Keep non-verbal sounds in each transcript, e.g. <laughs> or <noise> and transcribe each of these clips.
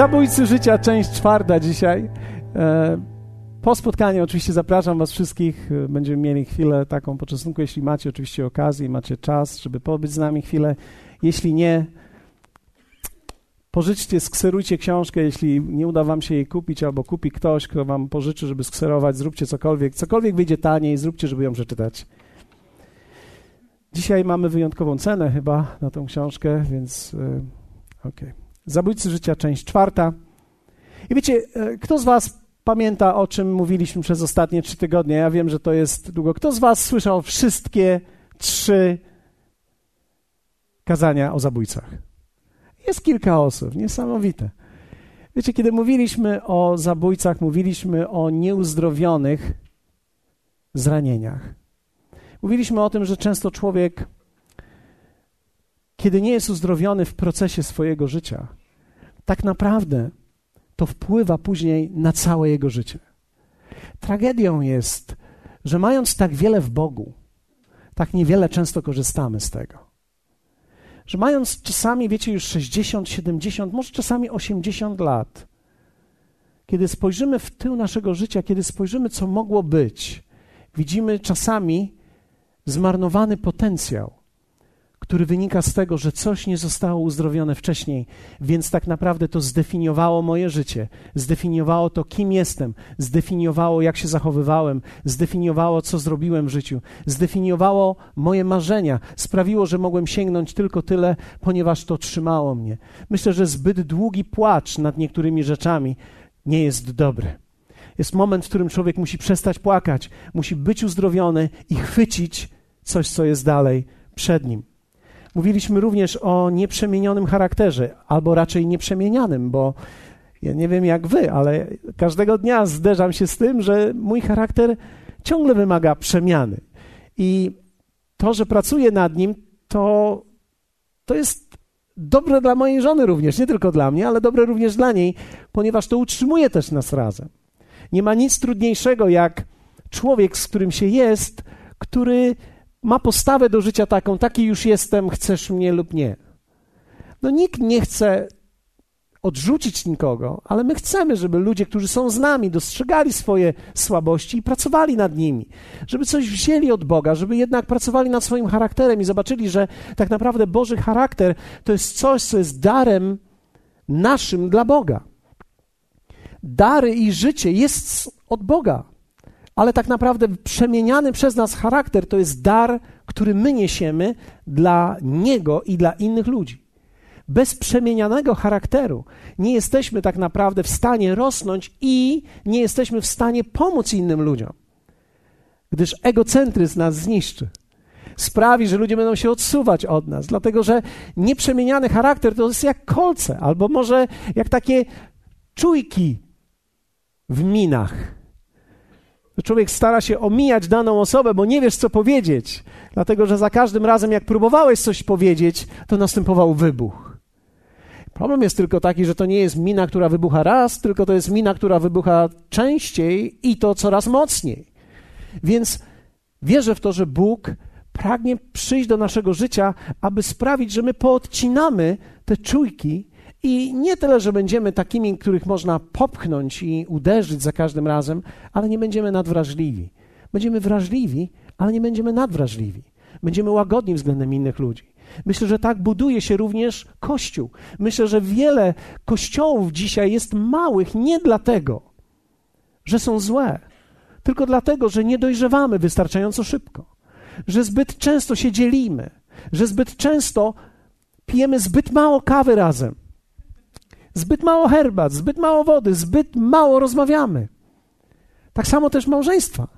Zabójcy życia, część czwarta dzisiaj. E, po spotkaniu oczywiście zapraszam Was wszystkich. E, będziemy mieli chwilę taką poczesnku, jeśli macie oczywiście okazję, macie czas, żeby pobyć z nami chwilę. Jeśli nie, pożyczcie, skserujcie książkę, jeśli nie uda Wam się jej kupić, albo kupi ktoś, kto Wam pożyczy, żeby skserować, zróbcie cokolwiek. Cokolwiek wyjdzie taniej, zróbcie, żeby ją przeczytać. Dzisiaj mamy wyjątkową cenę chyba na tą książkę, więc yy, okej. Okay. Zabójcy życia, część czwarta. I wiecie, e, kto z Was pamięta, o czym mówiliśmy przez ostatnie trzy tygodnie? Ja wiem, że to jest długo. Kto z Was słyszał wszystkie trzy kazania o zabójcach? Jest kilka osób, niesamowite. Wiecie, kiedy mówiliśmy o zabójcach, mówiliśmy o nieuzdrowionych zranieniach. Mówiliśmy o tym, że często człowiek, kiedy nie jest uzdrowiony w procesie swojego życia, tak naprawdę to wpływa później na całe jego życie. Tragedią jest, że mając tak wiele w Bogu, tak niewiele często korzystamy z tego. Że mając czasami, wiecie, już 60, 70, może czasami 80 lat, kiedy spojrzymy w tył naszego życia, kiedy spojrzymy, co mogło być, widzimy czasami zmarnowany potencjał, który wynika z tego, że coś nie zostało uzdrowione wcześniej, więc tak naprawdę to zdefiniowało moje życie, zdefiniowało to, kim jestem, zdefiniowało, jak się zachowywałem, zdefiniowało, co zrobiłem w życiu, zdefiniowało moje marzenia, sprawiło, że mogłem sięgnąć tylko tyle, ponieważ to trzymało mnie. Myślę, że zbyt długi płacz nad niektórymi rzeczami nie jest dobry. Jest moment, w którym człowiek musi przestać płakać, musi być uzdrowiony i chwycić coś, co jest dalej przed nim. Mówiliśmy również o nieprzemienionym charakterze, albo raczej nieprzemienianym, bo ja nie wiem jak wy, ale każdego dnia zderzam się z tym, że mój charakter ciągle wymaga przemiany. I to, że pracuję nad nim, to, to jest dobre dla mojej żony również, nie tylko dla mnie, ale dobre również dla niej, ponieważ to utrzymuje też nas razem. Nie ma nic trudniejszego jak człowiek, z którym się jest, który ma postawę do życia taką, taki już jestem, chcesz mnie lub nie. No nikt nie chce odrzucić nikogo, ale my chcemy, żeby ludzie, którzy są z nami, dostrzegali swoje słabości i pracowali nad nimi, żeby coś wzięli od Boga, żeby jednak pracowali nad swoim charakterem i zobaczyli, że tak naprawdę Boży charakter to jest coś, co jest darem naszym dla Boga. Dary i życie jest od Boga ale tak naprawdę przemieniany przez nas charakter to jest dar, który my niesiemy dla Niego i dla innych ludzi. Bez przemienianego charakteru nie jesteśmy tak naprawdę w stanie rosnąć i nie jesteśmy w stanie pomóc innym ludziom, gdyż egocentryzm nas zniszczy. Sprawi, że ludzie będą się odsuwać od nas, dlatego że nieprzemieniany charakter to jest jak kolce, albo może jak takie czujki w minach człowiek stara się omijać daną osobę, bo nie wiesz, co powiedzieć, dlatego że za każdym razem, jak próbowałeś coś powiedzieć, to następował wybuch. Problem jest tylko taki, że to nie jest mina, która wybucha raz, tylko to jest mina, która wybucha częściej i to coraz mocniej. Więc wierzę w to, że Bóg pragnie przyjść do naszego życia, aby sprawić, że my poodcinamy te czujki i nie tyle, że będziemy takimi, których można popchnąć i uderzyć za każdym razem, ale nie będziemy nadwrażliwi. Będziemy wrażliwi, ale nie będziemy nadwrażliwi. Będziemy łagodni względem innych ludzi. Myślę, że tak buduje się również Kościół. Myślę, że wiele kościołów dzisiaj jest małych nie dlatego, że są złe, tylko dlatego, że nie dojrzewamy wystarczająco szybko, że zbyt często się dzielimy, że zbyt często pijemy zbyt mało kawy razem, Zbyt mało herbat, zbyt mało wody, zbyt mało rozmawiamy. Tak samo też małżeństwa.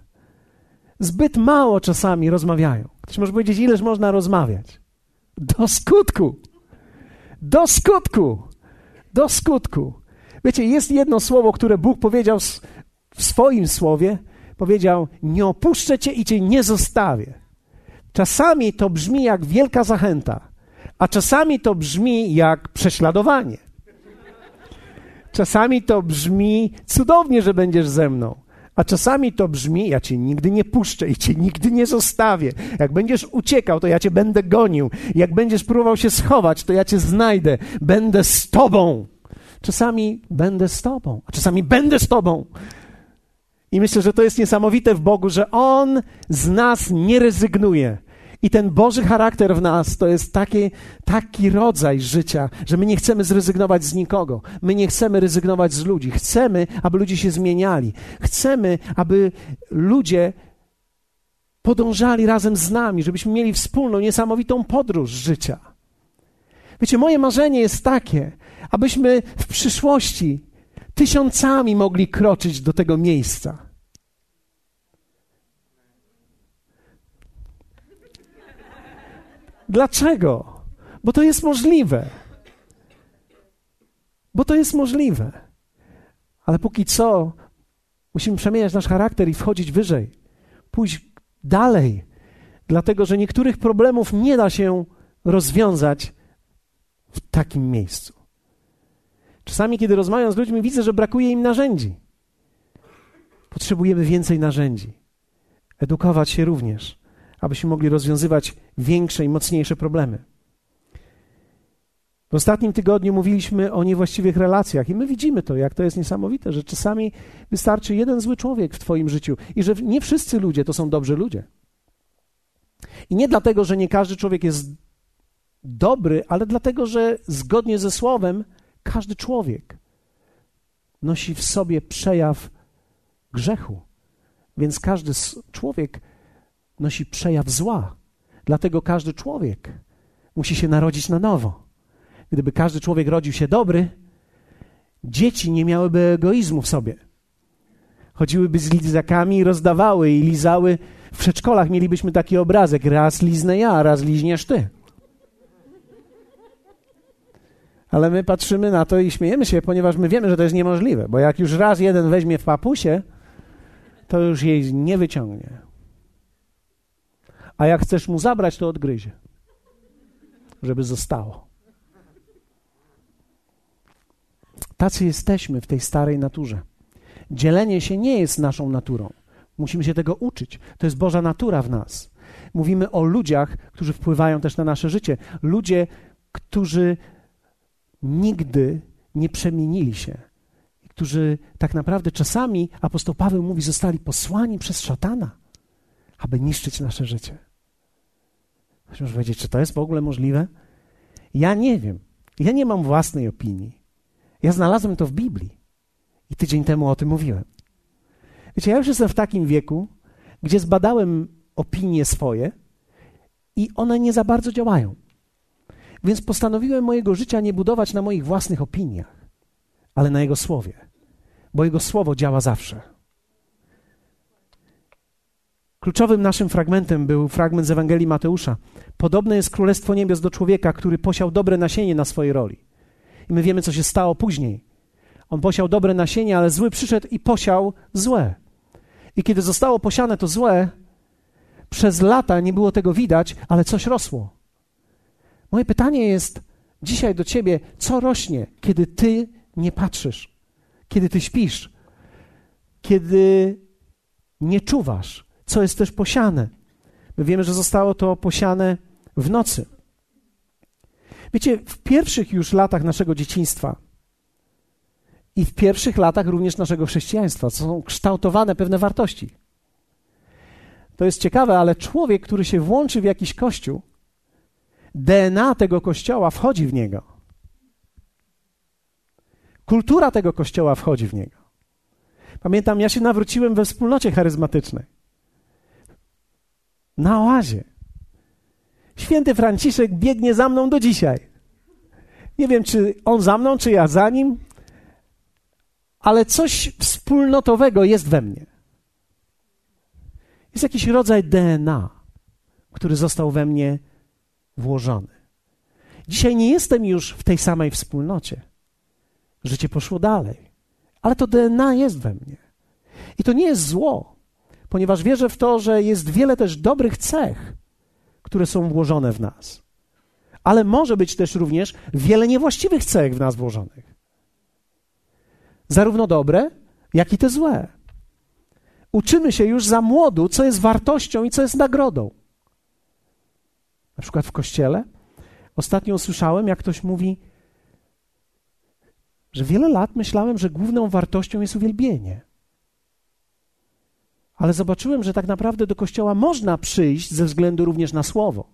Zbyt mało czasami rozmawiają. Ktoś może powiedzieć, ileż można rozmawiać? Do skutku. Do skutku. Do skutku. Wiecie, jest jedno słowo, które Bóg powiedział w swoim słowie. Powiedział: Nie opuszczę cię i cię nie zostawię. Czasami to brzmi jak wielka zachęta, a czasami to brzmi jak prześladowanie. Czasami to brzmi cudownie, że będziesz ze mną. A czasami to brzmi, ja cię nigdy nie puszczę i cię nigdy nie zostawię. Jak będziesz uciekał, to ja cię będę gonił. Jak będziesz próbował się schować, to ja cię znajdę. Będę z tobą. Czasami będę z Tobą, a czasami będę z Tobą. I myślę, że to jest niesamowite w Bogu, że On z nas nie rezygnuje. I ten Boży charakter w nas to jest taki, taki rodzaj życia, że my nie chcemy zrezygnować z nikogo. My nie chcemy rezygnować z ludzi. Chcemy, aby ludzie się zmieniali. Chcemy, aby ludzie podążali razem z nami, żebyśmy mieli wspólną, niesamowitą podróż życia. Wiecie, moje marzenie jest takie, abyśmy w przyszłości tysiącami mogli kroczyć do tego miejsca. Dlaczego? Bo to jest możliwe. Bo to jest możliwe. Ale póki co musimy przemieniać nasz charakter i wchodzić wyżej, pójść dalej, dlatego że niektórych problemów nie da się rozwiązać w takim miejscu. Czasami, kiedy rozmawiam z ludźmi, widzę, że brakuje im narzędzi. Potrzebujemy więcej narzędzi. Edukować się również, abyśmy mogli rozwiązywać większe i mocniejsze problemy. W ostatnim tygodniu mówiliśmy o niewłaściwych relacjach i my widzimy to, jak to jest niesamowite, że czasami wystarczy jeden zły człowiek w Twoim życiu i że nie wszyscy ludzie to są dobrzy ludzie. I nie dlatego, że nie każdy człowiek jest dobry, ale dlatego, że zgodnie ze Słowem każdy człowiek nosi w sobie przejaw grzechu. Więc każdy człowiek nosi przejaw zła. Dlatego każdy człowiek musi się narodzić na nowo. Gdyby każdy człowiek rodził się dobry, dzieci nie miałyby egoizmu w sobie. Chodziłyby z lizakami i rozdawały i lizały. W przedszkolach mielibyśmy taki obrazek: raz liznę ja, raz liźniesz ty. Ale my patrzymy na to i śmiejemy się, ponieważ my wiemy, że to jest niemożliwe, bo jak już raz jeden weźmie w papusie, to już jej nie wyciągnie. A jak chcesz mu zabrać, to odgryzie, żeby zostało. Tacy jesteśmy w tej starej naturze. Dzielenie się nie jest naszą naturą. Musimy się tego uczyć. To jest Boża natura w nas. Mówimy o ludziach, którzy wpływają też na nasze życie. Ludzie, którzy nigdy nie przemienili się, którzy tak naprawdę czasami, apostoł Paweł mówi, zostali posłani przez szatana, aby niszczyć nasze życie. Ktoś może powiedzieć, czy to jest w ogóle możliwe? Ja nie wiem. Ja nie mam własnej opinii. Ja znalazłem to w Biblii i tydzień temu o tym mówiłem. Wiecie, ja już jestem w takim wieku, gdzie zbadałem opinie swoje i one nie za bardzo działają. Więc postanowiłem mojego życia nie budować na moich własnych opiniach, ale na Jego słowie, bo Jego słowo działa zawsze. Kluczowym naszym fragmentem był fragment z Ewangelii Mateusza. Podobne jest Królestwo Niebios do człowieka, który posiał dobre nasienie na swojej roli. I my wiemy, co się stało później. On posiał dobre nasienie, ale zły przyszedł i posiał złe. I kiedy zostało posiane to złe, przez lata nie było tego widać, ale coś rosło. Moje pytanie jest dzisiaj do ciebie: co rośnie, kiedy ty nie patrzysz, kiedy ty śpisz, kiedy nie czuwasz, co jest też posiane? My wiemy, że zostało to posiane w nocy. Wiecie, w pierwszych już latach naszego dzieciństwa i w pierwszych latach również naszego chrześcijaństwa są kształtowane pewne wartości. To jest ciekawe, ale człowiek, który się włączy w jakiś kościół, DNA tego kościoła wchodzi w niego. Kultura tego kościoła wchodzi w niego. Pamiętam, ja się nawróciłem we wspólnocie charyzmatycznej. Na oazie. Święty Franciszek biegnie za mną do dzisiaj. Nie wiem, czy on za mną, czy ja za nim, ale coś wspólnotowego jest we mnie. Jest jakiś rodzaj DNA, który został we mnie włożony. Dzisiaj nie jestem już w tej samej wspólnocie. Życie poszło dalej, ale to DNA jest we mnie. I to nie jest zło, ponieważ wierzę w to, że jest wiele też dobrych cech, które są włożone w nas. Ale może być też również wiele niewłaściwych cech w nas włożonych. Zarówno dobre, jak i te złe. Uczymy się już za młodu, co jest wartością i co jest nagrodą. Na przykład w kościele. Ostatnio usłyszałem, jak ktoś mówi: że wiele lat myślałem, że główną wartością jest uwielbienie. Ale zobaczyłem, że tak naprawdę do kościoła można przyjść ze względu również na słowo.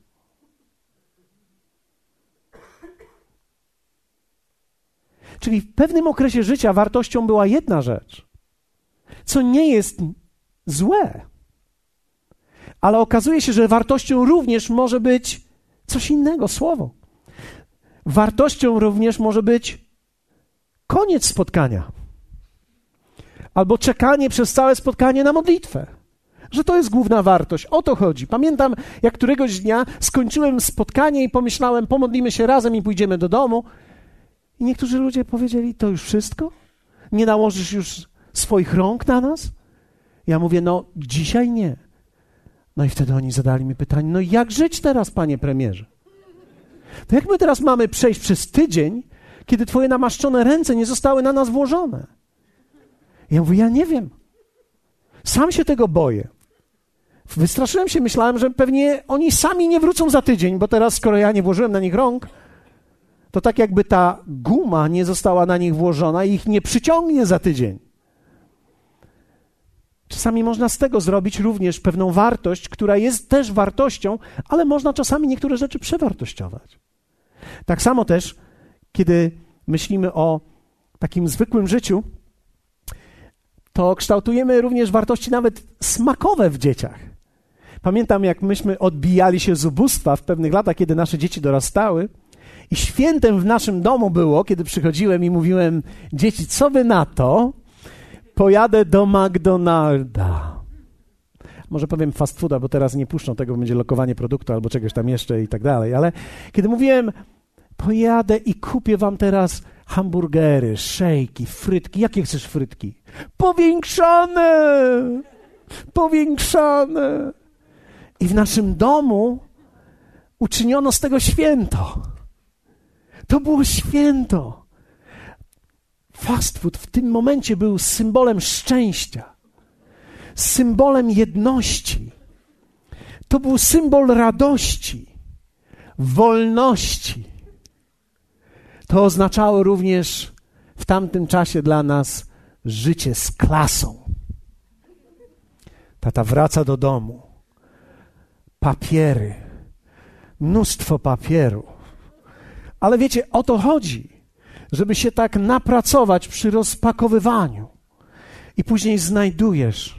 Czyli w pewnym okresie życia wartością była jedna rzecz, co nie jest złe. Ale okazuje się, że wartością również może być coś innego słowo. Wartością również może być koniec spotkania. Albo czekanie przez całe spotkanie na modlitwę. Że to jest główna wartość. O to chodzi. Pamiętam, jak któregoś dnia skończyłem spotkanie i pomyślałem, pomodlimy się razem i pójdziemy do domu. I niektórzy ludzie powiedzieli: To już wszystko? Nie nałożysz już swoich rąk na nas? Ja mówię: No, dzisiaj nie. No i wtedy oni zadali mi pytanie: No, jak żyć teraz, panie premierze? To jak my teraz mamy przejść przez tydzień, kiedy Twoje namaszczone ręce nie zostały na nas włożone? Ja mówię, ja nie wiem. Sam się tego boję. Wystraszyłem się, myślałem, że pewnie oni sami nie wrócą za tydzień, bo teraz, skoro ja nie włożyłem na nich rąk, to tak jakby ta guma nie została na nich włożona i ich nie przyciągnie za tydzień. Czasami można z tego zrobić również pewną wartość, która jest też wartością, ale można czasami niektóre rzeczy przewartościować. Tak samo też, kiedy myślimy o takim zwykłym życiu, to kształtujemy również wartości nawet smakowe w dzieciach. Pamiętam, jak myśmy odbijali się z ubóstwa w pewnych latach, kiedy nasze dzieci dorastały. I świętem w naszym domu było, kiedy przychodziłem i mówiłem: Dzieci, co wy na to? Pojadę do McDonalda. Może powiem fast fooda, bo teraz nie puszczą tego, będzie lokowanie produktu albo czegoś tam jeszcze i tak dalej. Ale kiedy mówiłem, pojadę i kupię wam teraz hamburgery, szejki, frytki. Jakie chcesz frytki? Powiększane! Powiększane! I w naszym domu uczyniono z tego święto. To było święto. Fast food w tym momencie był symbolem szczęścia, symbolem jedności. To był symbol radości, wolności. To oznaczało również w tamtym czasie dla nas życie z klasą. Tata wraca do domu. Papiery, mnóstwo papieru. Ale wiecie, o to chodzi, żeby się tak napracować przy rozpakowywaniu. I później znajdujesz.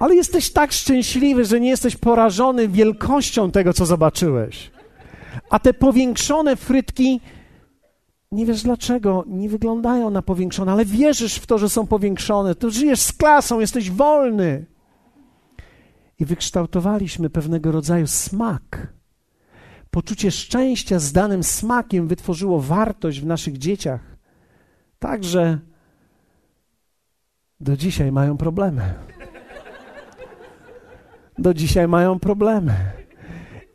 Ale jesteś tak szczęśliwy, że nie jesteś porażony wielkością tego, co zobaczyłeś. A te powiększone frytki nie wiesz dlaczego, nie wyglądają na powiększone, ale wierzysz w to, że są powiększone. To żyjesz z klasą, jesteś wolny. I wykształtowaliśmy pewnego rodzaju smak. Poczucie szczęścia z danym smakiem wytworzyło wartość w naszych dzieciach. Także do dzisiaj mają problemy. Do dzisiaj mają problemy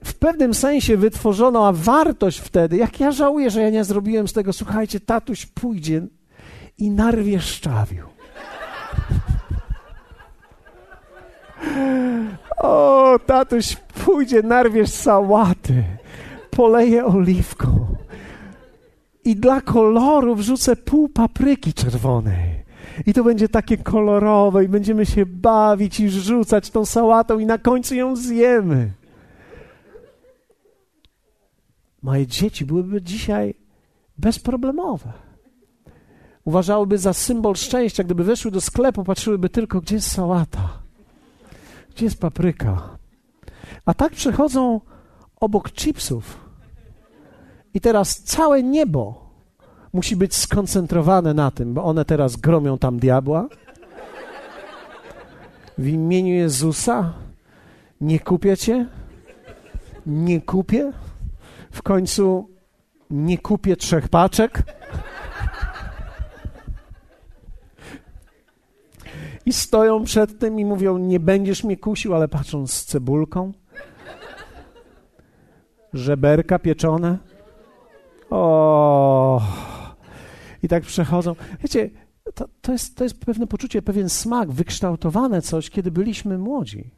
w pewnym sensie wytworzono wartość wtedy. Jak ja żałuję, że ja nie zrobiłem z tego, słuchajcie, tatuś pójdzie i narwie szczawiu. <laughs> O, tatuś pójdzie, narwiesz sałaty, poleje oliwką i dla koloru wrzucę pół papryki czerwonej. I to będzie takie kolorowe i będziemy się bawić i rzucać tą sałatą i na końcu ją zjemy. Moje dzieci byłyby dzisiaj bezproblemowe. Uważałyby za symbol szczęścia, gdyby weszły do sklepu, patrzyłyby tylko, gdzie jest sałata, gdzie jest papryka. A tak przechodzą obok chipsów. I teraz całe niebo musi być skoncentrowane na tym, bo one teraz gromią tam diabła. W imieniu Jezusa nie kupię cię, nie kupię. W końcu nie kupię trzech paczek. I stoją przed tym i mówią: Nie będziesz mnie kusił, ale patrzą z cebulką. Żeberka pieczone. O. I tak przechodzą. Wiecie, to, to, jest, to jest pewne poczucie, pewien smak, wykształtowane coś, kiedy byliśmy młodzi.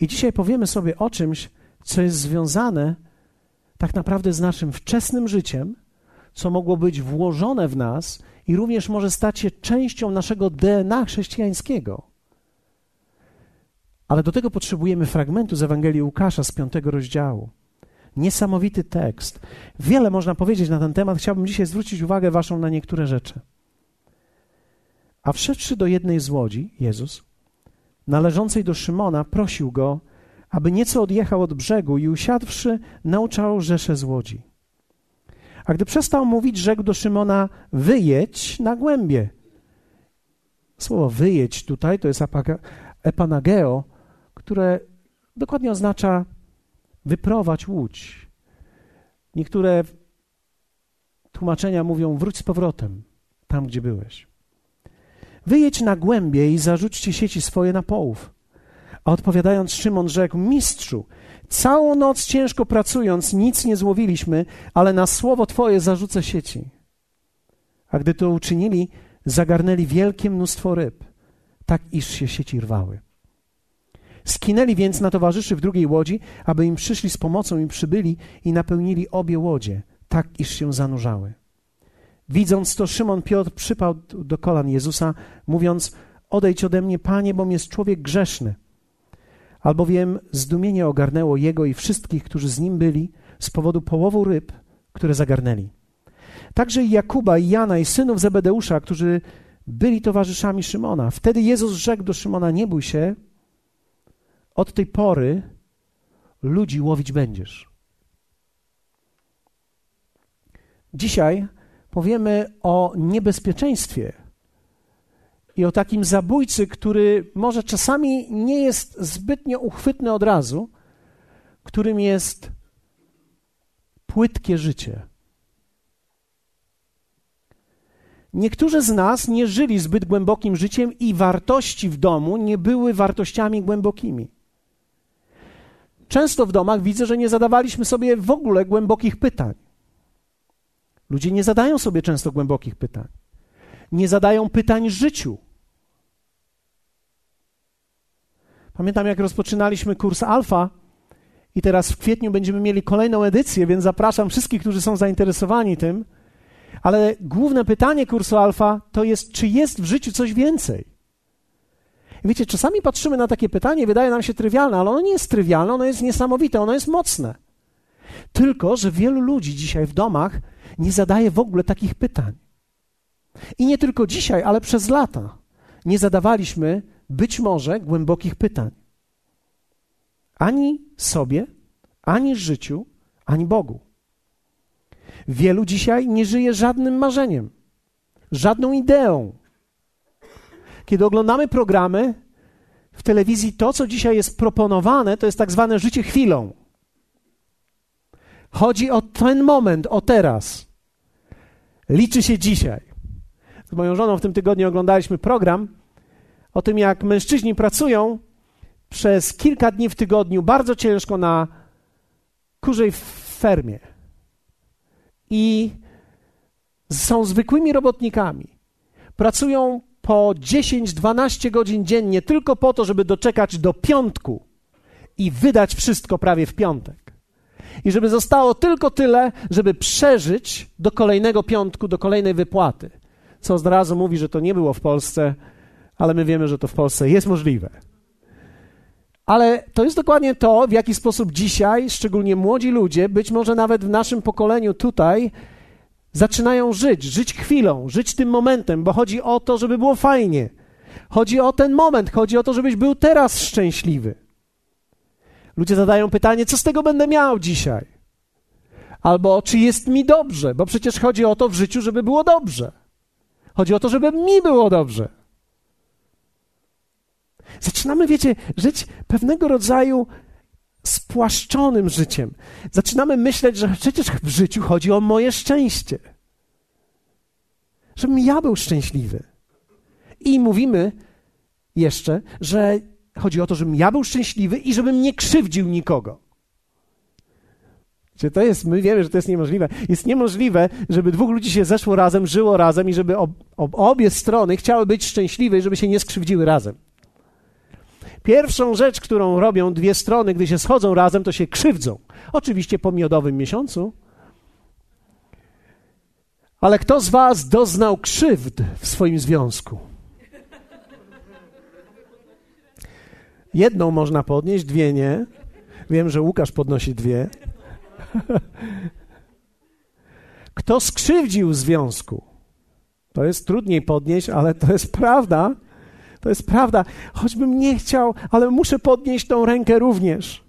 I dzisiaj powiemy sobie o czymś, co jest związane tak naprawdę z naszym wczesnym życiem, co mogło być włożone w nas i również może stać się częścią naszego DNA chrześcijańskiego. Ale do tego potrzebujemy fragmentu z Ewangelii Łukasza z piątego rozdziału. Niesamowity tekst. Wiele można powiedzieć na ten temat. Chciałbym dzisiaj zwrócić uwagę Waszą na niektóre rzeczy. A wszedłszy do jednej z łodzi, Jezus, należącej do Szymona, prosił go, aby nieco odjechał od brzegu i usiadłszy, nauczał rzesze z łodzi. A gdy przestał mówić, rzekł do Szymona: Wyjedź na głębie. Słowo wyjedź tutaj to jest epanageo, które dokładnie oznacza wyprowadź łódź. Niektóre tłumaczenia mówią: wróć z powrotem tam, gdzie byłeś. Wyjedź na głębie i zarzućcie sieci swoje na połów. A odpowiadając, Szymon rzekł: Mistrzu, całą noc ciężko pracując, nic nie złowiliśmy, ale na słowo Twoje zarzucę sieci. A gdy to uczynili, zagarnęli wielkie mnóstwo ryb, tak iż się sieci rwały. Skinęli więc na towarzyszy w drugiej łodzi, aby im przyszli z pomocą i przybyli i napełnili obie łodzie, tak iż się zanurzały. Widząc to, Szymon Piotr przypadł do kolan Jezusa, mówiąc: Odejdź ode mnie, panie, bo jest człowiek grzeszny. Albowiem zdumienie ogarnęło jego i wszystkich, którzy z nim byli, z powodu połowu ryb, które zagarnęli. Także i Jakuba, i Jana, i synów Zebedeusza, którzy byli towarzyszami Szymona. Wtedy Jezus rzekł do Szymona: Nie bój się, od tej pory ludzi łowić będziesz. Dzisiaj powiemy o niebezpieczeństwie i o takim zabójcy, który może czasami nie jest zbytnio uchwytny od razu, którym jest płytkie życie. Niektórzy z nas nie żyli zbyt głębokim życiem i wartości w domu nie były wartościami głębokimi. Często w domach widzę, że nie zadawaliśmy sobie w ogóle głębokich pytań. Ludzie nie zadają sobie często głębokich pytań. Nie zadają pytań życiu. Pamiętam, jak rozpoczynaliśmy kurs Alfa, i teraz w kwietniu będziemy mieli kolejną edycję, więc zapraszam wszystkich, którzy są zainteresowani tym. Ale główne pytanie kursu Alfa to jest, czy jest w życiu coś więcej? Wiecie, czasami patrzymy na takie pytanie, wydaje nam się trywialne, ale ono nie jest trywialne, ono jest niesamowite, ono jest mocne. Tylko, że wielu ludzi dzisiaj w domach nie zadaje w ogóle takich pytań. I nie tylko dzisiaj, ale przez lata nie zadawaliśmy być może głębokich pytań. Ani sobie, ani życiu, ani Bogu. Wielu dzisiaj nie żyje żadnym marzeniem, żadną ideą. Kiedy oglądamy programy w telewizji, to, co dzisiaj jest proponowane, to jest tak zwane życie chwilą. Chodzi o ten moment, o teraz. Liczy się dzisiaj. Z moją żoną w tym tygodniu oglądaliśmy program o tym, jak mężczyźni pracują przez kilka dni w tygodniu bardzo ciężko na kurzej fermie. I są zwykłymi robotnikami. Pracują po 10-12 godzin dziennie tylko po to, żeby doczekać do piątku i wydać wszystko prawie w piątek. I żeby zostało tylko tyle, żeby przeżyć do kolejnego piątku, do kolejnej wypłaty. Co od razu mówi, że to nie było w Polsce, ale my wiemy, że to w Polsce jest możliwe. Ale to jest dokładnie to, w jaki sposób dzisiaj, szczególnie młodzi ludzie, być może nawet w naszym pokoleniu tutaj, zaczynają żyć, żyć chwilą, żyć tym momentem, bo chodzi o to, żeby było fajnie. Chodzi o ten moment, chodzi o to, żebyś był teraz szczęśliwy. Ludzie zadają pytanie, co z tego będę miał dzisiaj? Albo czy jest mi dobrze? Bo przecież chodzi o to w życiu, żeby było dobrze. Chodzi o to, żeby mi było dobrze. Zaczynamy, wiecie, żyć pewnego rodzaju spłaszczonym życiem. Zaczynamy myśleć, że przecież w życiu chodzi o moje szczęście. Żebym ja był szczęśliwy. I mówimy jeszcze, że chodzi o to, żebym ja był szczęśliwy i żebym nie krzywdził nikogo. Czy to jest, my wiemy, że to jest niemożliwe. Jest niemożliwe, żeby dwóch ludzi się zeszło razem, żyło razem i żeby ob, ob, obie strony chciały być szczęśliwe i żeby się nie skrzywdziły razem. Pierwszą rzecz, którą robią dwie strony, gdy się schodzą razem, to się krzywdzą. Oczywiście po miodowym miesiącu. Ale kto z Was doznał krzywd w swoim związku? Jedną można podnieść, dwie nie. Wiem, że Łukasz podnosi dwie. <laughs> Kto skrzywdził związku? To jest trudniej podnieść, ale to jest prawda. To jest prawda. Choćbym nie chciał, ale muszę podnieść tą rękę również.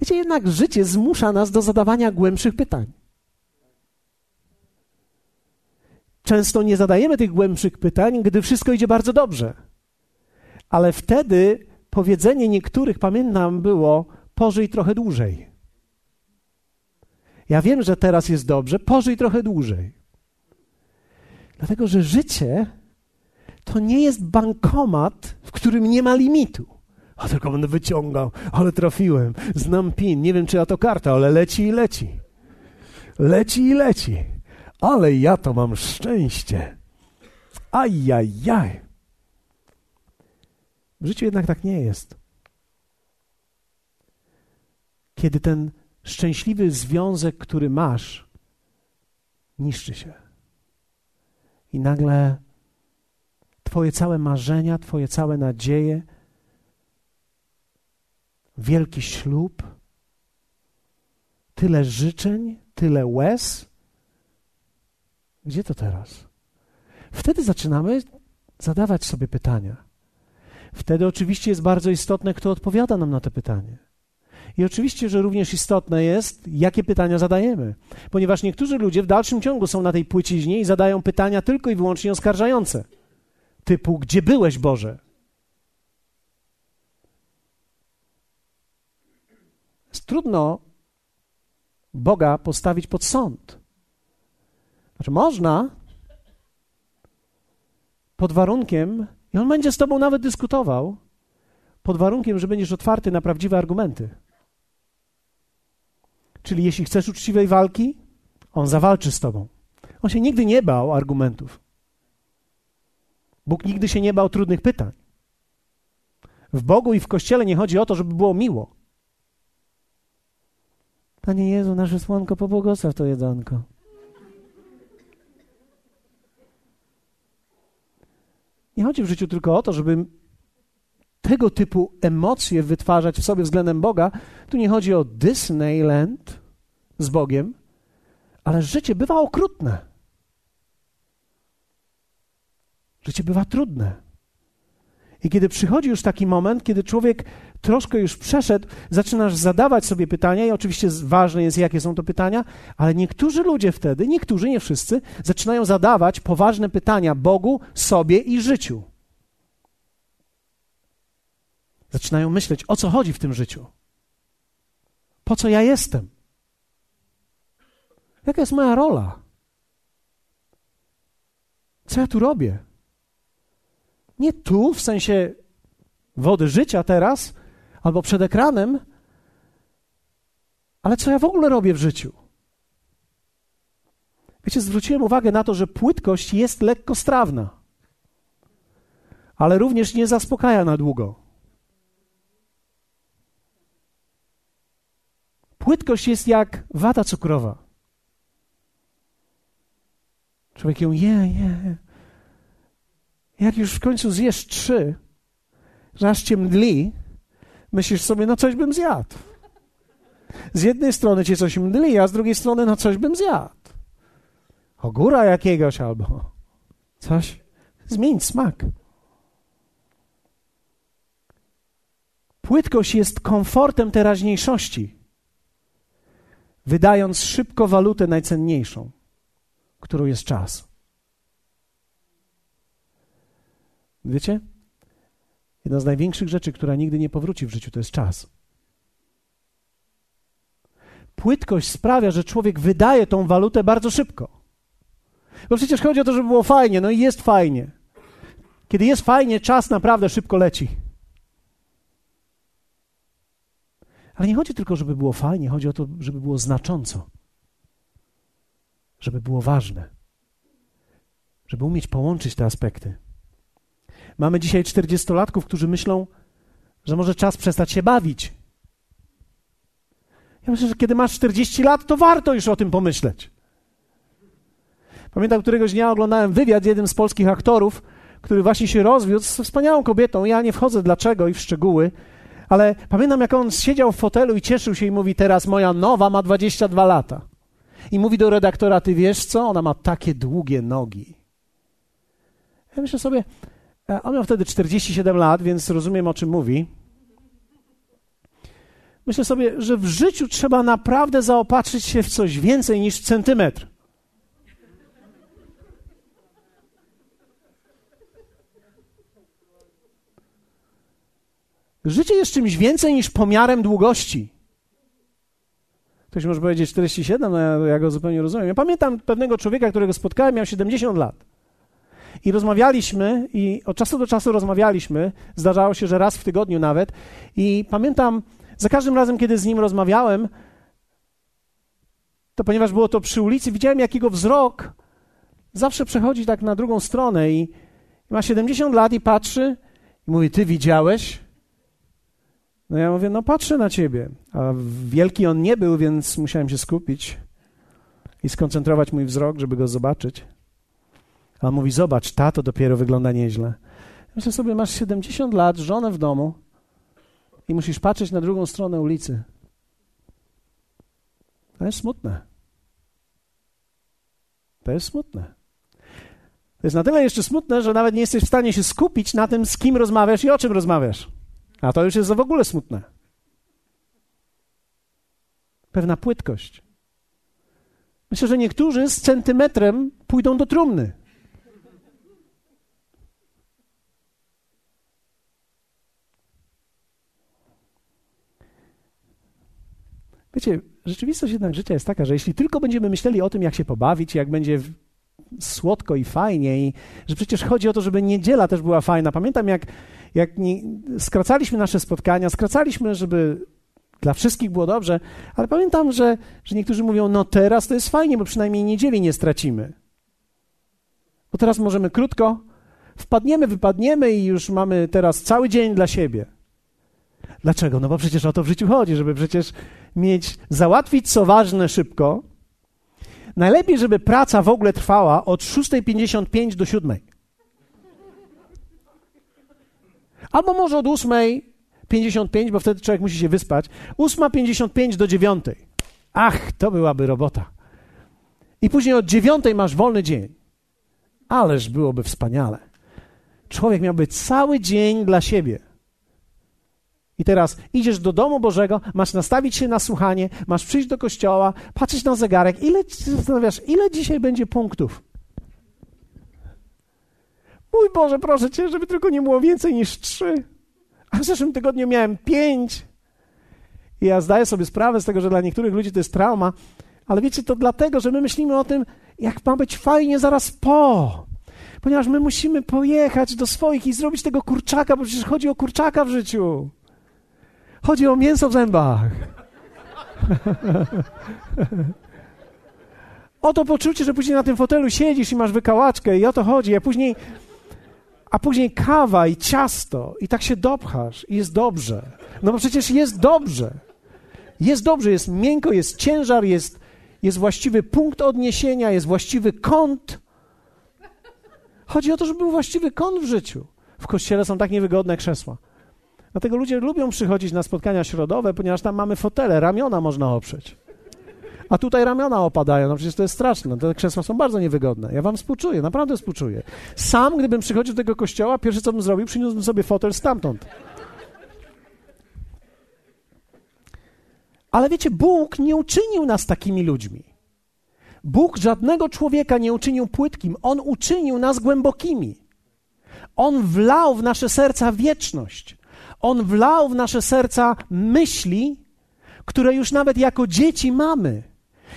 Wiecie, jednak życie zmusza nas do zadawania głębszych pytań. Często nie zadajemy tych głębszych pytań, gdy wszystko idzie bardzo dobrze. Ale wtedy powiedzenie niektórych, pamiętam, było: pożyj trochę dłużej. Ja wiem, że teraz jest dobrze, pożyj trochę dłużej. Dlatego, że życie to nie jest bankomat, w którym nie ma limitu. A tylko będę wyciągał, ale trafiłem, znam PIN, nie wiem czyja to karta, ale leci i leci. Leci i leci. Ale ja to mam szczęście. Ajajaj. W życiu jednak tak nie jest. Kiedy ten szczęśliwy związek, który masz, niszczy się. I nagle Twoje całe marzenia, Twoje całe nadzieje, wielki ślub, tyle życzeń, tyle łez. Gdzie to teraz? Wtedy zaczynamy zadawać sobie pytania. Wtedy oczywiście jest bardzo istotne, kto odpowiada nam na te pytanie. I oczywiście, że również istotne jest, jakie pytania zadajemy, ponieważ niektórzy ludzie w dalszym ciągu są na tej płyciźnie i zadają pytania tylko i wyłącznie oskarżające, typu: Gdzie byłeś, Boże? Trudno Boga postawić pod sąd. Znaczy, można pod warunkiem, i on będzie z Tobą nawet dyskutował, pod warunkiem, że będziesz otwarty na prawdziwe argumenty. Czyli jeśli chcesz uczciwej walki, on zawalczy z tobą. On się nigdy nie bał argumentów. Bóg nigdy się nie bał trudnych pytań. W Bogu i w Kościele nie chodzi o to, żeby było miło. Panie Jezu, nasze słonko, pobłogosław to jedzonko. Nie chodzi w życiu tylko o to, żeby tego typu emocje wytwarzać w sobie względem Boga, tu nie chodzi o Disneyland z Bogiem, ale życie bywa okrutne. Życie bywa trudne. I kiedy przychodzi już taki moment, kiedy człowiek troszkę już przeszedł, zaczynasz zadawać sobie pytania, i oczywiście ważne jest, jakie są to pytania, ale niektórzy ludzie wtedy, niektórzy, nie wszyscy, zaczynają zadawać poważne pytania Bogu, sobie i życiu. Zaczynają myśleć, o co chodzi w tym życiu. Po co ja jestem? Jaka jest moja rola? Co ja tu robię? Nie tu, w sensie wody życia teraz, albo przed ekranem, ale co ja w ogóle robię w życiu? Wiecie, zwróciłem uwagę na to, że płytkość jest lekko strawna, ale również nie zaspokaja na długo. Płytkość jest jak wata cukrowa. Człowiek ją je, je. Jak już w końcu zjesz trzy, że aż cię mdli, myślisz sobie, no coś bym zjadł. Z jednej strony cię coś mdli, a z drugiej strony, no coś bym zjadł. Ogóra jakiegoś albo coś. Zmień smak. Płytkość jest komfortem teraźniejszości wydając szybko walutę najcenniejszą, którą jest czas. Wiecie? Jedna z największych rzeczy, która nigdy nie powróci w życiu, to jest czas. Płytkość sprawia, że człowiek wydaje tą walutę bardzo szybko. Bo przecież chodzi o to, żeby było fajnie, no i jest fajnie. Kiedy jest fajnie, czas naprawdę szybko leci. Ale nie chodzi tylko, żeby było fajnie, chodzi o to, żeby było znacząco, żeby było ważne, żeby umieć połączyć te aspekty. Mamy dzisiaj 40-latków, którzy myślą, że może czas przestać się bawić. Ja myślę, że kiedy masz 40 lat, to warto już o tym pomyśleć. Pamiętam, któregoś dnia oglądałem wywiad z jednym z polskich aktorów, który właśnie się rozwiódł z wspaniałą kobietą. Ja nie wchodzę dlaczego i w szczegóły, ale pamiętam, jak on siedział w fotelu i cieszył się i mówi: Teraz moja nowa ma 22 lata. I mówi do redaktora: Ty wiesz co? Ona ma takie długie nogi. Ja myślę sobie, on miał wtedy 47 lat, więc rozumiem o czym mówi. Myślę sobie, że w życiu trzeba naprawdę zaopatrzyć się w coś więcej niż centymetr. Życie jest czymś więcej niż pomiarem długości. Ktoś może powiedzieć 47, no ja, ja go zupełnie rozumiem. Ja pamiętam pewnego człowieka, którego spotkałem, miał 70 lat. I rozmawialiśmy, i od czasu do czasu rozmawialiśmy, zdarzało się, że raz w tygodniu nawet. I pamiętam, za każdym razem, kiedy z nim rozmawiałem, to ponieważ było to przy ulicy, widziałem, jak jego wzrok zawsze przechodzi tak na drugą stronę i ma 70 lat i patrzy i mówi, ty widziałeś? No ja mówię, no patrzę na ciebie. A wielki on nie był, więc musiałem się skupić i skoncentrować mój wzrok, żeby go zobaczyć. Mówi, zobacz, ta to dopiero wygląda nieźle. Myślę sobie, masz 70 lat, żonę w domu i musisz patrzeć na drugą stronę ulicy. To jest smutne. To jest smutne. To jest na tyle jeszcze smutne, że nawet nie jesteś w stanie się skupić na tym, z kim rozmawiasz i o czym rozmawiasz. A to już jest w ogóle smutne. Pewna płytkość. Myślę, że niektórzy z centymetrem pójdą do trumny. Wiecie, rzeczywistość jednak życia jest taka, że jeśli tylko będziemy myśleli o tym, jak się pobawić, jak będzie słodko i fajnie, i że przecież chodzi o to, żeby niedziela też była fajna. Pamiętam, jak jak nie, skracaliśmy nasze spotkania, skracaliśmy, żeby dla wszystkich było dobrze, ale pamiętam, że, że niektórzy mówią, no teraz to jest fajnie, bo przynajmniej niedzieli nie stracimy. Bo teraz możemy krótko, wpadniemy, wypadniemy i już mamy teraz cały dzień dla siebie. Dlaczego? No bo przecież o to w życiu chodzi, żeby przecież mieć, załatwić co ważne szybko. Najlepiej, żeby praca w ogóle trwała od 6.55 do 7. Albo może od 8.55, bo wtedy człowiek musi się wyspać. 8.55 do 9. Ach, to byłaby robota. I później od 9 masz wolny dzień. Ależ byłoby wspaniale. Człowiek miałby cały dzień dla siebie. I teraz idziesz do domu Bożego, masz nastawić się na słuchanie, masz przyjść do kościoła, patrzeć na zegarek. Ile, zastanawiasz, ile dzisiaj będzie punktów? Mój Boże, proszę Cię, żeby tylko nie było więcej niż trzy. A w zeszłym tygodniu miałem pięć. I ja zdaję sobie sprawę z tego, że dla niektórych ludzi to jest trauma, ale wiecie, to dlatego, że my myślimy o tym, jak ma być fajnie zaraz po. Ponieważ my musimy pojechać do swoich i zrobić tego kurczaka, bo przecież chodzi o kurczaka w życiu. Chodzi o mięso w zębach. o to poczucie, że później na tym fotelu siedzisz i masz wykałaczkę i o to chodzi, a później a później kawa i ciasto i tak się dopchasz i jest dobrze. No bo przecież jest dobrze. Jest dobrze, jest miękko, jest ciężar, jest, jest właściwy punkt odniesienia, jest właściwy kąt. Chodzi o to, żeby był właściwy kąt w życiu. W kościele są tak niewygodne krzesła. Dlatego ludzie lubią przychodzić na spotkania środowe, ponieważ tam mamy fotele, ramiona można oprzeć a tutaj ramiona opadają. No przecież to jest straszne. Te krzesła są bardzo niewygodne. Ja wam współczuję, naprawdę współczuję. Sam, gdybym przychodził do tego kościoła, pierwsze co bym zrobił, przyniósłbym sobie fotel stamtąd. Ale wiecie, Bóg nie uczynił nas takimi ludźmi. Bóg żadnego człowieka nie uczynił płytkim, On uczynił nas głębokimi. On wlał w nasze serca wieczność. On wlał w nasze serca myśli, które już nawet jako dzieci mamy.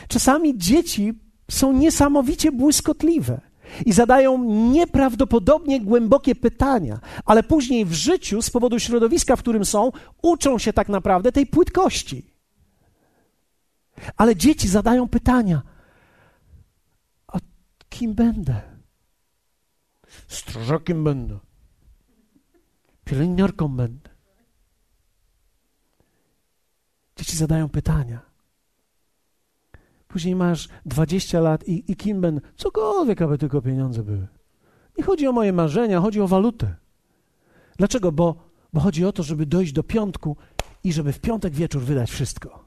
Czasami dzieci są niesamowicie błyskotliwe i zadają nieprawdopodobnie głębokie pytania, ale później w życiu, z powodu środowiska, w którym są, uczą się tak naprawdę tej płytkości. Ale dzieci zadają pytania: A kim będę? Strażakiem będę. Pielęgniarką będę. Dzieci zadają pytania. Później masz 20 lat i, i kim będę? Cokolwiek, aby tylko pieniądze były. Nie chodzi o moje marzenia, chodzi o walutę. Dlaczego? Bo, bo chodzi o to, żeby dojść do piątku i żeby w piątek wieczór wydać wszystko.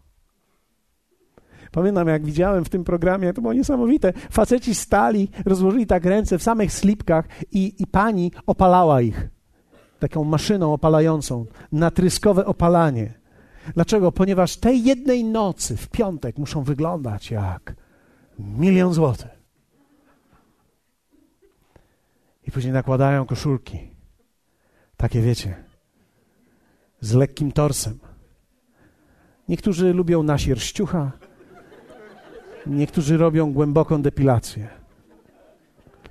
Pamiętam, jak widziałem w tym programie, to było niesamowite. Faceci stali, rozłożyli tak ręce w samych slipkach i, i pani opalała ich taką maszyną opalającą, natryskowe opalanie. Dlaczego? Ponieważ tej jednej nocy w piątek muszą wyglądać jak milion złotych. I później nakładają koszulki. Takie wiecie, z lekkim torsem. Niektórzy lubią na sierściucha, niektórzy robią głęboką depilację.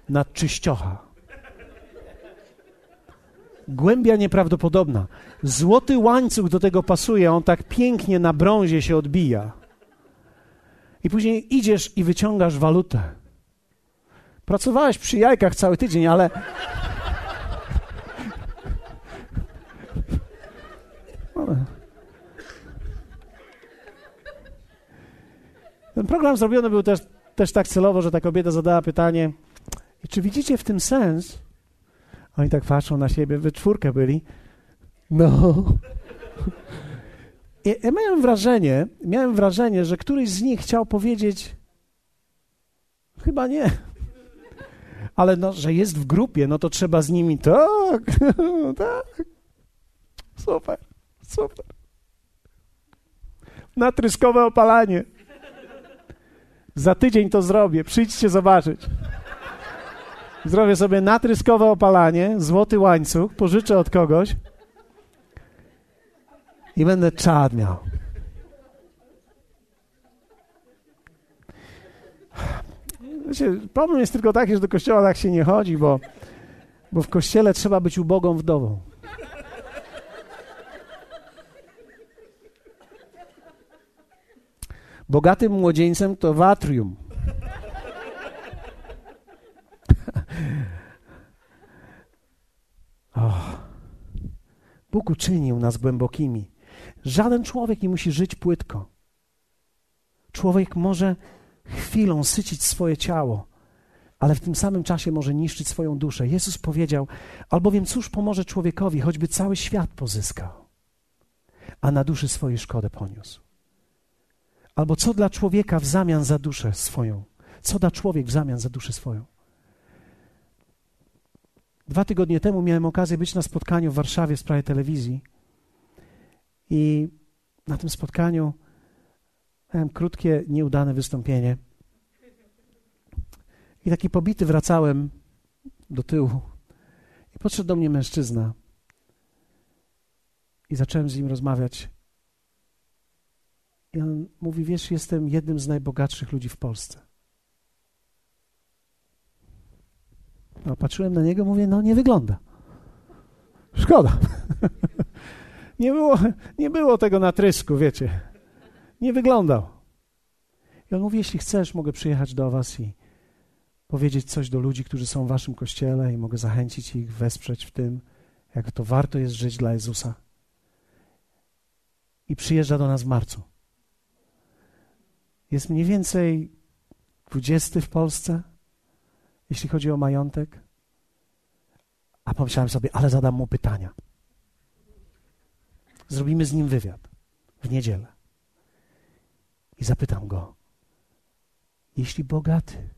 Nadczyściocha. Głębia nieprawdopodobna. Złoty łańcuch do tego pasuje, on tak pięknie na brązie się odbija. I później idziesz i wyciągasz walutę. Pracowałeś przy jajkach cały tydzień, ale. Ten program zrobiony był też, też tak celowo, że ta kobieta zadała pytanie: Czy widzicie w tym sens? Oni tak patrzą na siebie, we czwórkę byli. No. <laughs> I ja miałem wrażenie, miałem wrażenie, że któryś z nich chciał powiedzieć, chyba nie. Ale no, że jest w grupie, no to trzeba z nimi, tak, <laughs> tak. Super, super. Natryskowe opalanie. Za tydzień to zrobię, przyjdźcie zobaczyć. Zrobię sobie natryskowe opalanie, złoty łańcuch, pożyczę od kogoś i będę czad miał. Wiecie, problem jest tylko taki, że do kościoła tak się nie chodzi, bo, bo w kościele trzeba być ubogą wdową. Bogatym młodzieńcem to watrium. Oh. Bóg uczynił nas głębokimi. Żaden człowiek nie musi żyć płytko. Człowiek może chwilą sycić swoje ciało, ale w tym samym czasie może niszczyć swoją duszę. Jezus powiedział: Albowiem cóż pomoże człowiekowi, choćby cały świat pozyskał, a na duszy swojej szkodę poniósł? Albo co dla człowieka w zamian za duszę swoją? Co da człowiek w zamian za duszę swoją? Dwa tygodnie temu miałem okazję być na spotkaniu w Warszawie w sprawie telewizji. I na tym spotkaniu miałem krótkie, nieudane wystąpienie. I taki pobity wracałem do tyłu. I podszedł do mnie mężczyzna. I zacząłem z nim rozmawiać. I on mówi: Wiesz, jestem jednym z najbogatszych ludzi w Polsce. No, patrzyłem na niego, mówię, no nie wygląda. Szkoda. <laughs> nie, było, nie było tego natrysku, wiecie. Nie wyglądał. I on mówi, jeśli chcesz, mogę przyjechać do was i powiedzieć coś do ludzi, którzy są w waszym kościele i mogę zachęcić ich, wesprzeć w tym, jak to warto jest żyć dla Jezusa. I przyjeżdża do nas w marcu. Jest mniej więcej 20 w Polsce jeśli chodzi o majątek? A pomyślałem sobie, ale zadam mu pytania. Zrobimy z nim wywiad w niedzielę. I zapytam go, jeśli bogaty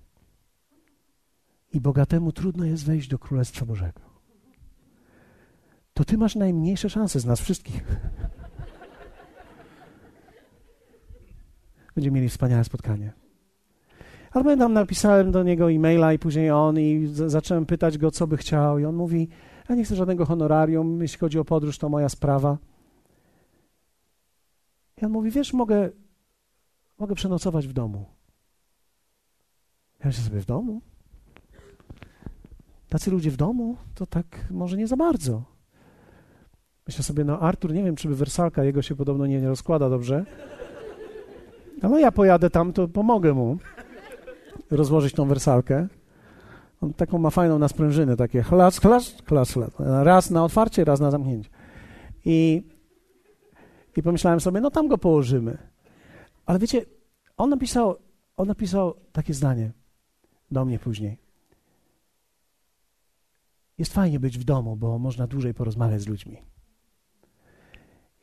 i bogatemu trudno jest wejść do Królestwa Bożego, to ty masz najmniejsze szanse z nas wszystkich. <laughs> Będziemy mieli wspaniałe spotkanie. Ale pamiętam, napisałem do niego e-maila i później on i zacząłem pytać go, co by chciał i on mówi, ja nie chcę żadnego honorarium, jeśli chodzi o podróż, to moja sprawa. I on mówi, wiesz, mogę, mogę przenocować w domu. Ja myślę sobie, w domu? Tacy ludzie w domu? To tak może nie za bardzo. Myślę sobie, no Artur, nie wiem, czy by wersalka jego się podobno nie, nie rozkłada dobrze. Ale ja pojadę tam, to pomogę mu rozłożyć tą wersalkę. On taką ma fajną na sprężynę, takie chlas, chlas, chlas, chlas. Raz na otwarcie, raz na zamknięcie. I, I pomyślałem sobie, no tam go położymy. Ale wiecie, on napisał, on napisał takie zdanie do mnie później. Jest fajnie być w domu, bo można dłużej porozmawiać z ludźmi.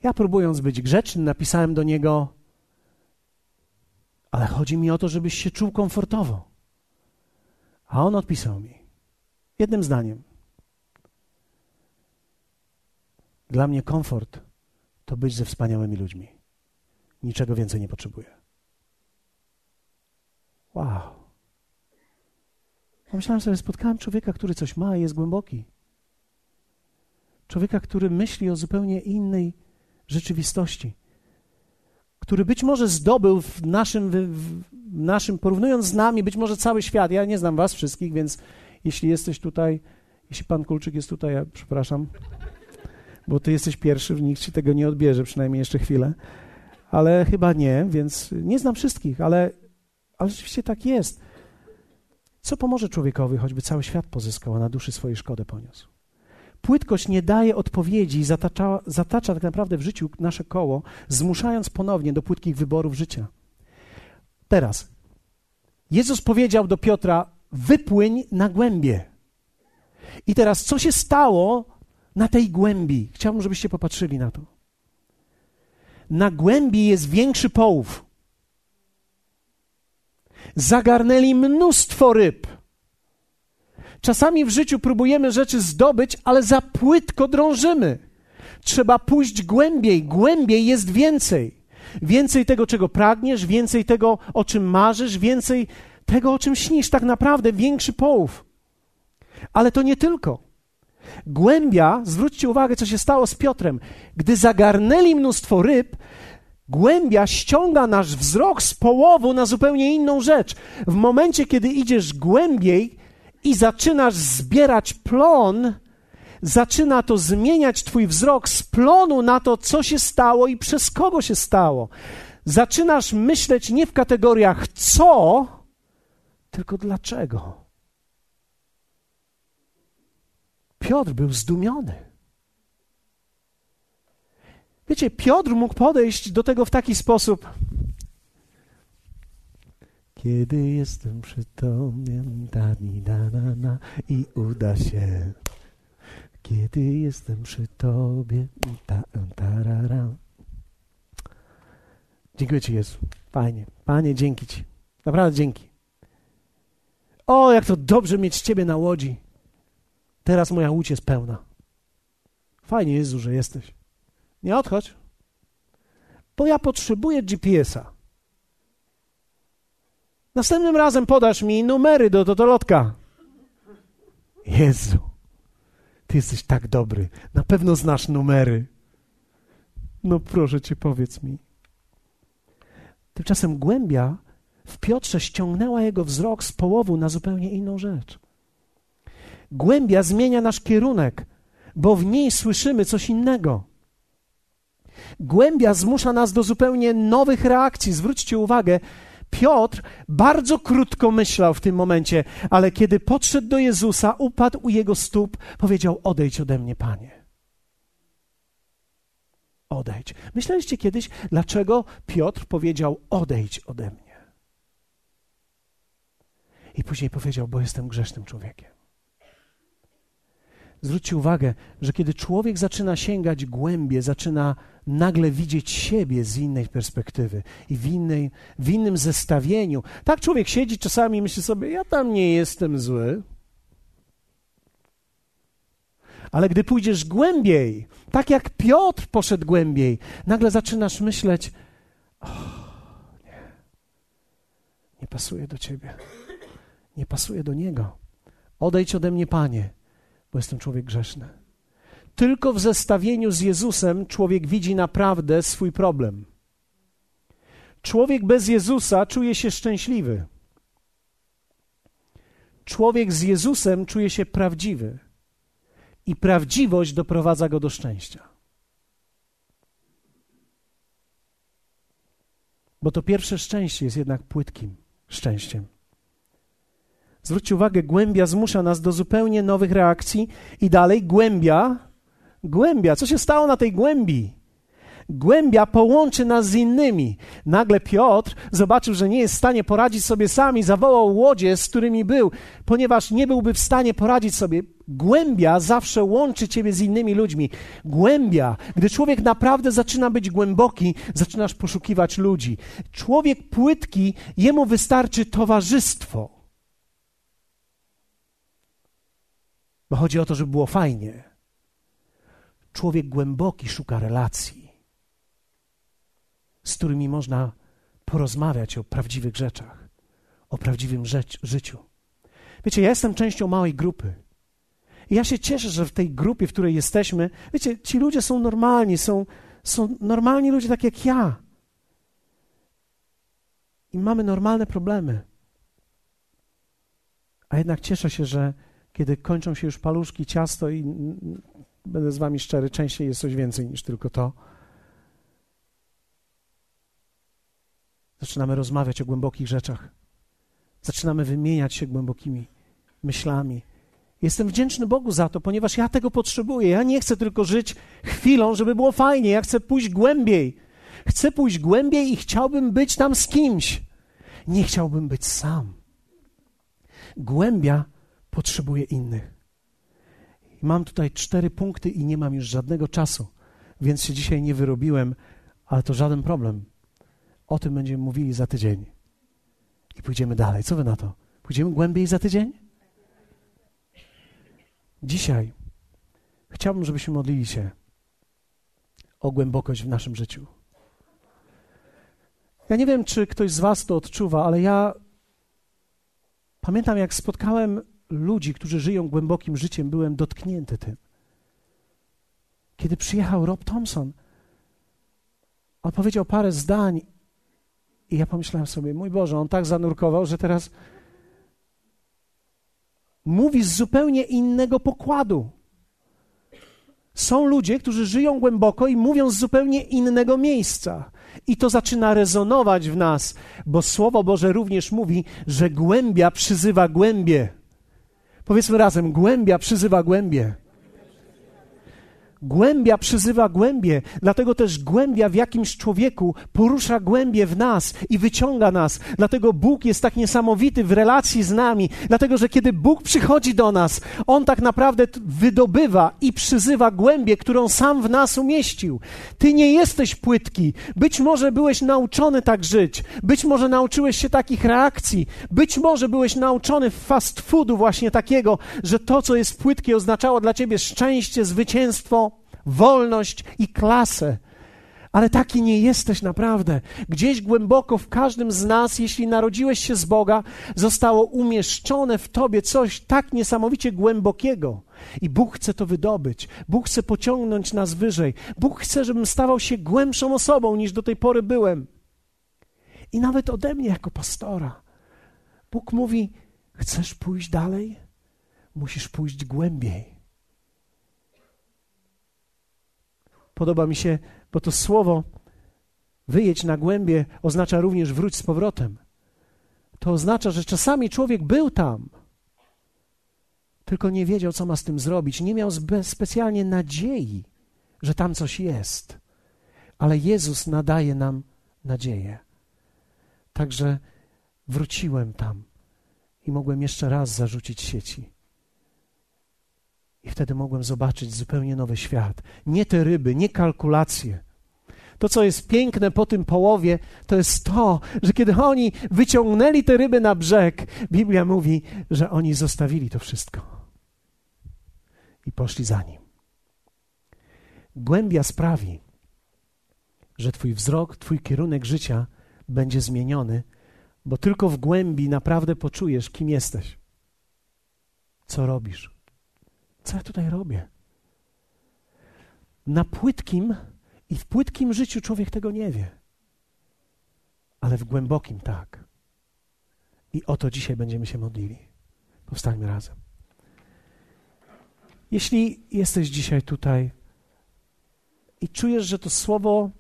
Ja próbując być grzeczny, napisałem do niego, ale chodzi mi o to, żebyś się czuł komfortowo. A on odpisał mi jednym zdaniem. Dla mnie komfort to być ze wspaniałymi ludźmi. Niczego więcej nie potrzebuję. Wow. Pomyślałem sobie, spotkałem człowieka, który coś ma i jest głęboki. Człowieka, który myśli o zupełnie innej rzeczywistości. Który być może zdobył w naszym, w naszym, porównując z nami, być może cały świat. Ja nie znam was wszystkich, więc jeśli jesteś tutaj, jeśli pan Kulczyk jest tutaj, ja przepraszam, bo ty jesteś pierwszy, nikt ci tego nie odbierze, przynajmniej jeszcze chwilę. Ale chyba nie, więc nie znam wszystkich, ale, ale rzeczywiście tak jest. Co pomoże człowiekowi, choćby cały świat pozyskał, a na duszy swojej szkodę poniósł? Płytkość nie daje odpowiedzi zatacza, zatacza tak naprawdę w życiu nasze koło, zmuszając ponownie do płytkich wyborów życia. Teraz, Jezus powiedział do Piotra: Wypłyń na głębie. I teraz, co się stało na tej głębi? Chciałbym, żebyście popatrzyli na to. Na głębi jest większy połów zagarnęli mnóstwo ryb. Czasami w życiu próbujemy rzeczy zdobyć, ale za płytko drążymy. Trzeba pójść głębiej, głębiej jest więcej. Więcej tego, czego pragniesz, więcej tego, o czym marzysz, więcej tego, o czym śnisz. Tak naprawdę większy połów. Ale to nie tylko. Głębia, zwróćcie uwagę, co się stało z Piotrem. Gdy zagarnęli mnóstwo ryb, Głębia ściąga nasz wzrok z połowu na zupełnie inną rzecz. W momencie, kiedy idziesz głębiej i zaczynasz zbierać plon, zaczyna to zmieniać Twój wzrok z plonu na to, co się stało i przez kogo się stało. Zaczynasz myśleć nie w kategoriach co, tylko dlaczego. Piotr był zdumiony. Wiecie, Piotr mógł podejść do tego w taki sposób. Kiedy jestem przy tobie, da, da, da, da, i uda się. Kiedy jestem przy tobie, ta, tarara. Dziękuję Ci, Jezu. Fajnie. Panie, dzięki Ci. Naprawdę dzięki. O, jak to dobrze mieć Ciebie na łodzi. Teraz moja łódź jest pełna. Fajnie, Jezu, że jesteś. Nie odchodź, bo ja potrzebuję GPS-a. Następnym razem podasz mi numery do, do, do lotka. Jezu, ty jesteś tak dobry. Na pewno znasz numery. No proszę cię, powiedz mi. Tymczasem głębia w Piotrze ściągnęła jego wzrok z połowu na zupełnie inną rzecz. Głębia zmienia nasz kierunek, bo w niej słyszymy coś innego. Głębia zmusza nas do zupełnie nowych reakcji. Zwróćcie uwagę, Piotr bardzo krótko myślał w tym momencie, ale kiedy podszedł do Jezusa, upadł u jego stóp, powiedział: Odejdź ode mnie, panie. Odejdź. Myśleliście kiedyś, dlaczego Piotr powiedział: Odejdź ode mnie? I później powiedział: Bo jestem grzesznym człowiekiem. Zwróćcie uwagę, że kiedy człowiek zaczyna sięgać głębie, zaczyna nagle widzieć siebie z innej perspektywy i w, innej, w innym zestawieniu. Tak człowiek siedzi czasami i myśli sobie, ja tam nie jestem zły. Ale gdy pójdziesz głębiej, tak jak Piotr poszedł głębiej, nagle zaczynasz myśleć, nie, nie pasuje do ciebie, nie pasuje do niego. Odejdź ode mnie, panie bo jestem człowiek grzeszny. Tylko w zestawieniu z Jezusem człowiek widzi naprawdę swój problem. Człowiek bez Jezusa czuje się szczęśliwy. Człowiek z Jezusem czuje się prawdziwy. I prawdziwość doprowadza go do szczęścia. Bo to pierwsze szczęście jest jednak płytkim szczęściem. Zwróćcie uwagę, głębia zmusza nas do zupełnie nowych reakcji i dalej głębia, głębia, co się stało na tej głębi? Głębia połączy nas z innymi. Nagle Piotr zobaczył, że nie jest w stanie poradzić sobie sami, zawołał łodzie, z którymi był, ponieważ nie byłby w stanie poradzić sobie. Głębia zawsze łączy ciebie z innymi ludźmi. Głębia, gdy człowiek naprawdę zaczyna być głęboki, zaczynasz poszukiwać ludzi. Człowiek płytki, jemu wystarczy towarzystwo. Bo chodzi o to, żeby było fajnie. Człowiek głęboki szuka relacji, z którymi można porozmawiać o prawdziwych rzeczach, o prawdziwym rzecz, życiu. Wiecie, ja jestem częścią małej grupy. I ja się cieszę, że w tej grupie, w której jesteśmy, wiecie, ci ludzie są normalni, są, są normalni ludzie tak jak ja. I mamy normalne problemy. A jednak cieszę się, że kiedy kończą się już paluszki, ciasto i będę z wami szczery, częściej jest coś więcej niż tylko to. Zaczynamy rozmawiać o głębokich rzeczach. Zaczynamy wymieniać się głębokimi myślami. Jestem wdzięczny Bogu za to, ponieważ ja tego potrzebuję. Ja nie chcę tylko żyć chwilą, żeby było fajnie. Ja chcę pójść głębiej. Chcę pójść głębiej i chciałbym być tam z kimś. Nie chciałbym być sam. Głębia potrzebuje innych. I mam tutaj cztery punkty i nie mam już żadnego czasu, więc się dzisiaj nie wyrobiłem, ale to żaden problem. O tym będziemy mówili za tydzień. I pójdziemy dalej. Co wy na to? Pójdziemy głębiej za tydzień? Dzisiaj chciałbym, żebyśmy modlili się o głębokość w naszym życiu. Ja nie wiem, czy ktoś z Was to odczuwa, ale ja pamiętam, jak spotkałem ludzi, którzy żyją głębokim życiem, byłem dotknięty tym. Kiedy przyjechał Rob Thompson, on powiedział parę zdań i ja pomyślałem sobie, mój Boże, on tak zanurkował, że teraz mówi z zupełnie innego pokładu. Są ludzie, którzy żyją głęboko i mówią z zupełnie innego miejsca. I to zaczyna rezonować w nas, bo Słowo Boże również mówi, że głębia przyzywa głębie. Powiedzmy razem: głębia przyzywa głębie. Głębia przyzywa głębie, dlatego też głębia w jakimś człowieku porusza głębie w nas i wyciąga nas. Dlatego Bóg jest tak niesamowity w relacji z nami, dlatego że kiedy Bóg przychodzi do nas, On tak naprawdę wydobywa i przyzywa głębię, którą sam w nas umieścił. Ty nie jesteś płytki. Być może byłeś nauczony tak żyć, być może nauczyłeś się takich reakcji, być może byłeś nauczony fast foodu właśnie takiego, że to, co jest płytkie, oznaczało dla ciebie szczęście, zwycięstwo, wolność i klasę. Ale taki nie jesteś naprawdę. Gdzieś głęboko w każdym z nas, jeśli narodziłeś się z Boga, zostało umieszczone w tobie coś tak niesamowicie głębokiego. I Bóg chce to wydobyć. Bóg chce pociągnąć nas wyżej. Bóg chce, żebym stawał się głębszą osobą niż do tej pory byłem. I nawet ode mnie jako pastora. Bóg mówi: Chcesz pójść dalej? Musisz pójść głębiej. Podoba mi się, bo to słowo wyjedź na głębie oznacza również wróć z powrotem. To oznacza, że czasami człowiek był tam, tylko nie wiedział, co ma z tym zrobić. Nie miał specjalnie nadziei, że tam coś jest. Ale Jezus nadaje nam nadzieję. Także wróciłem tam i mogłem jeszcze raz zarzucić sieci. I wtedy mogłem zobaczyć zupełnie nowy świat. Nie te ryby, nie kalkulacje. To, co jest piękne po tym połowie, to jest to, że kiedy oni wyciągnęli te ryby na brzeg, Biblia mówi, że oni zostawili to wszystko i poszli za nim. Głębia sprawi, że Twój wzrok, Twój kierunek życia będzie zmieniony, bo tylko w głębi naprawdę poczujesz, kim jesteś, co robisz. Co ja tutaj robię? Na płytkim i w płytkim życiu człowiek tego nie wie, ale w głębokim tak. I o to dzisiaj będziemy się modlili. Powstańmy razem. Jeśli jesteś dzisiaj tutaj i czujesz, że to słowo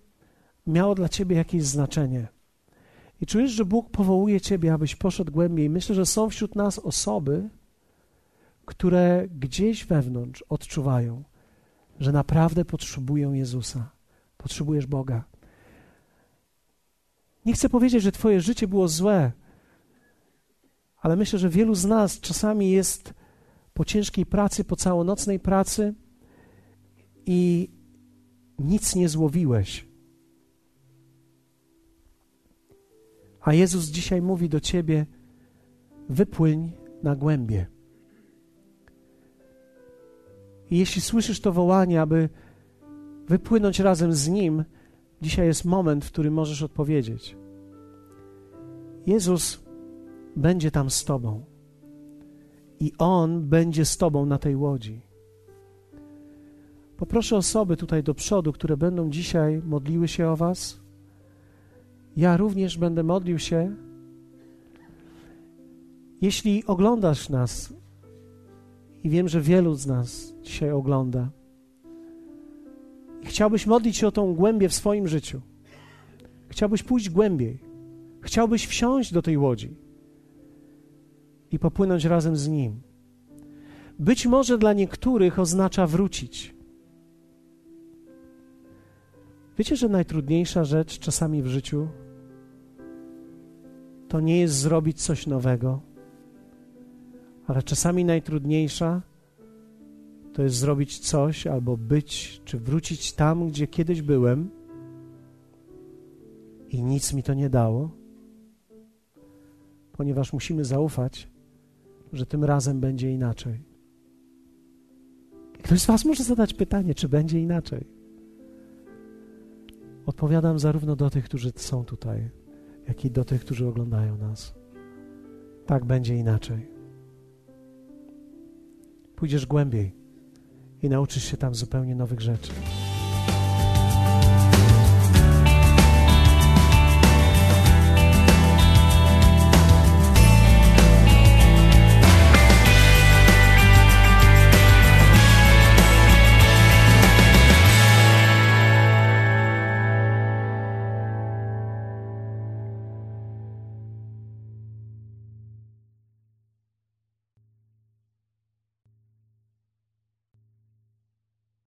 miało dla ciebie jakieś znaczenie, I czujesz, że Bóg powołuje ciebie, abyś poszedł głębiej. Myślę, że są wśród nas osoby, które gdzieś wewnątrz odczuwają, że naprawdę potrzebują Jezusa. Potrzebujesz Boga. Nie chcę powiedzieć, że Twoje życie było złe, ale myślę, że wielu z nas czasami jest po ciężkiej pracy, po całonocnej pracy i nic nie złowiłeś. A Jezus dzisiaj mówi do ciebie: wypłyń na głębie. I jeśli słyszysz to wołanie, aby wypłynąć razem z Nim, dzisiaj jest moment, w którym możesz odpowiedzieć. Jezus będzie tam z Tobą i On będzie z Tobą na tej łodzi. Poproszę osoby tutaj do przodu, które będą dzisiaj modliły się o Was. Ja również będę modlił się. Jeśli oglądasz nas, i wiem, że wielu z nas dzisiaj ogląda, i chciałbyś modlić się o tą głębię w swoim życiu, chciałbyś pójść głębiej, chciałbyś wsiąść do tej łodzi i popłynąć razem z Nim. Być może dla niektórych oznacza wrócić. Wiecie, że najtrudniejsza rzecz czasami w życiu to nie jest zrobić coś nowego, ale czasami najtrudniejsza to jest zrobić coś albo być, czy wrócić tam, gdzie kiedyś byłem i nic mi to nie dało, ponieważ musimy zaufać, że tym razem będzie inaczej. Ktoś z Was może zadać pytanie, czy będzie inaczej. Odpowiadam zarówno do tych, którzy są tutaj, jak i do tych, którzy oglądają nas. Tak będzie inaczej. Pójdziesz głębiej i nauczysz się tam zupełnie nowych rzeczy.